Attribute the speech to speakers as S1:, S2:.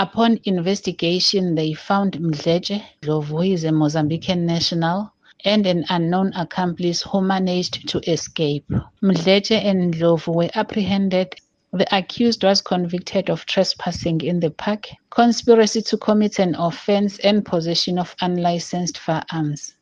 S1: Upon investigation, they found Mdletshe Ndlovu, who is a Mozambican national, and an unknown accomplice who managed to escape. Mdletshe and Ndlovu were apprehended. The accused was convicted of trespassing in the park, conspiracy to commit an offense, and possession of unlicensed firearms.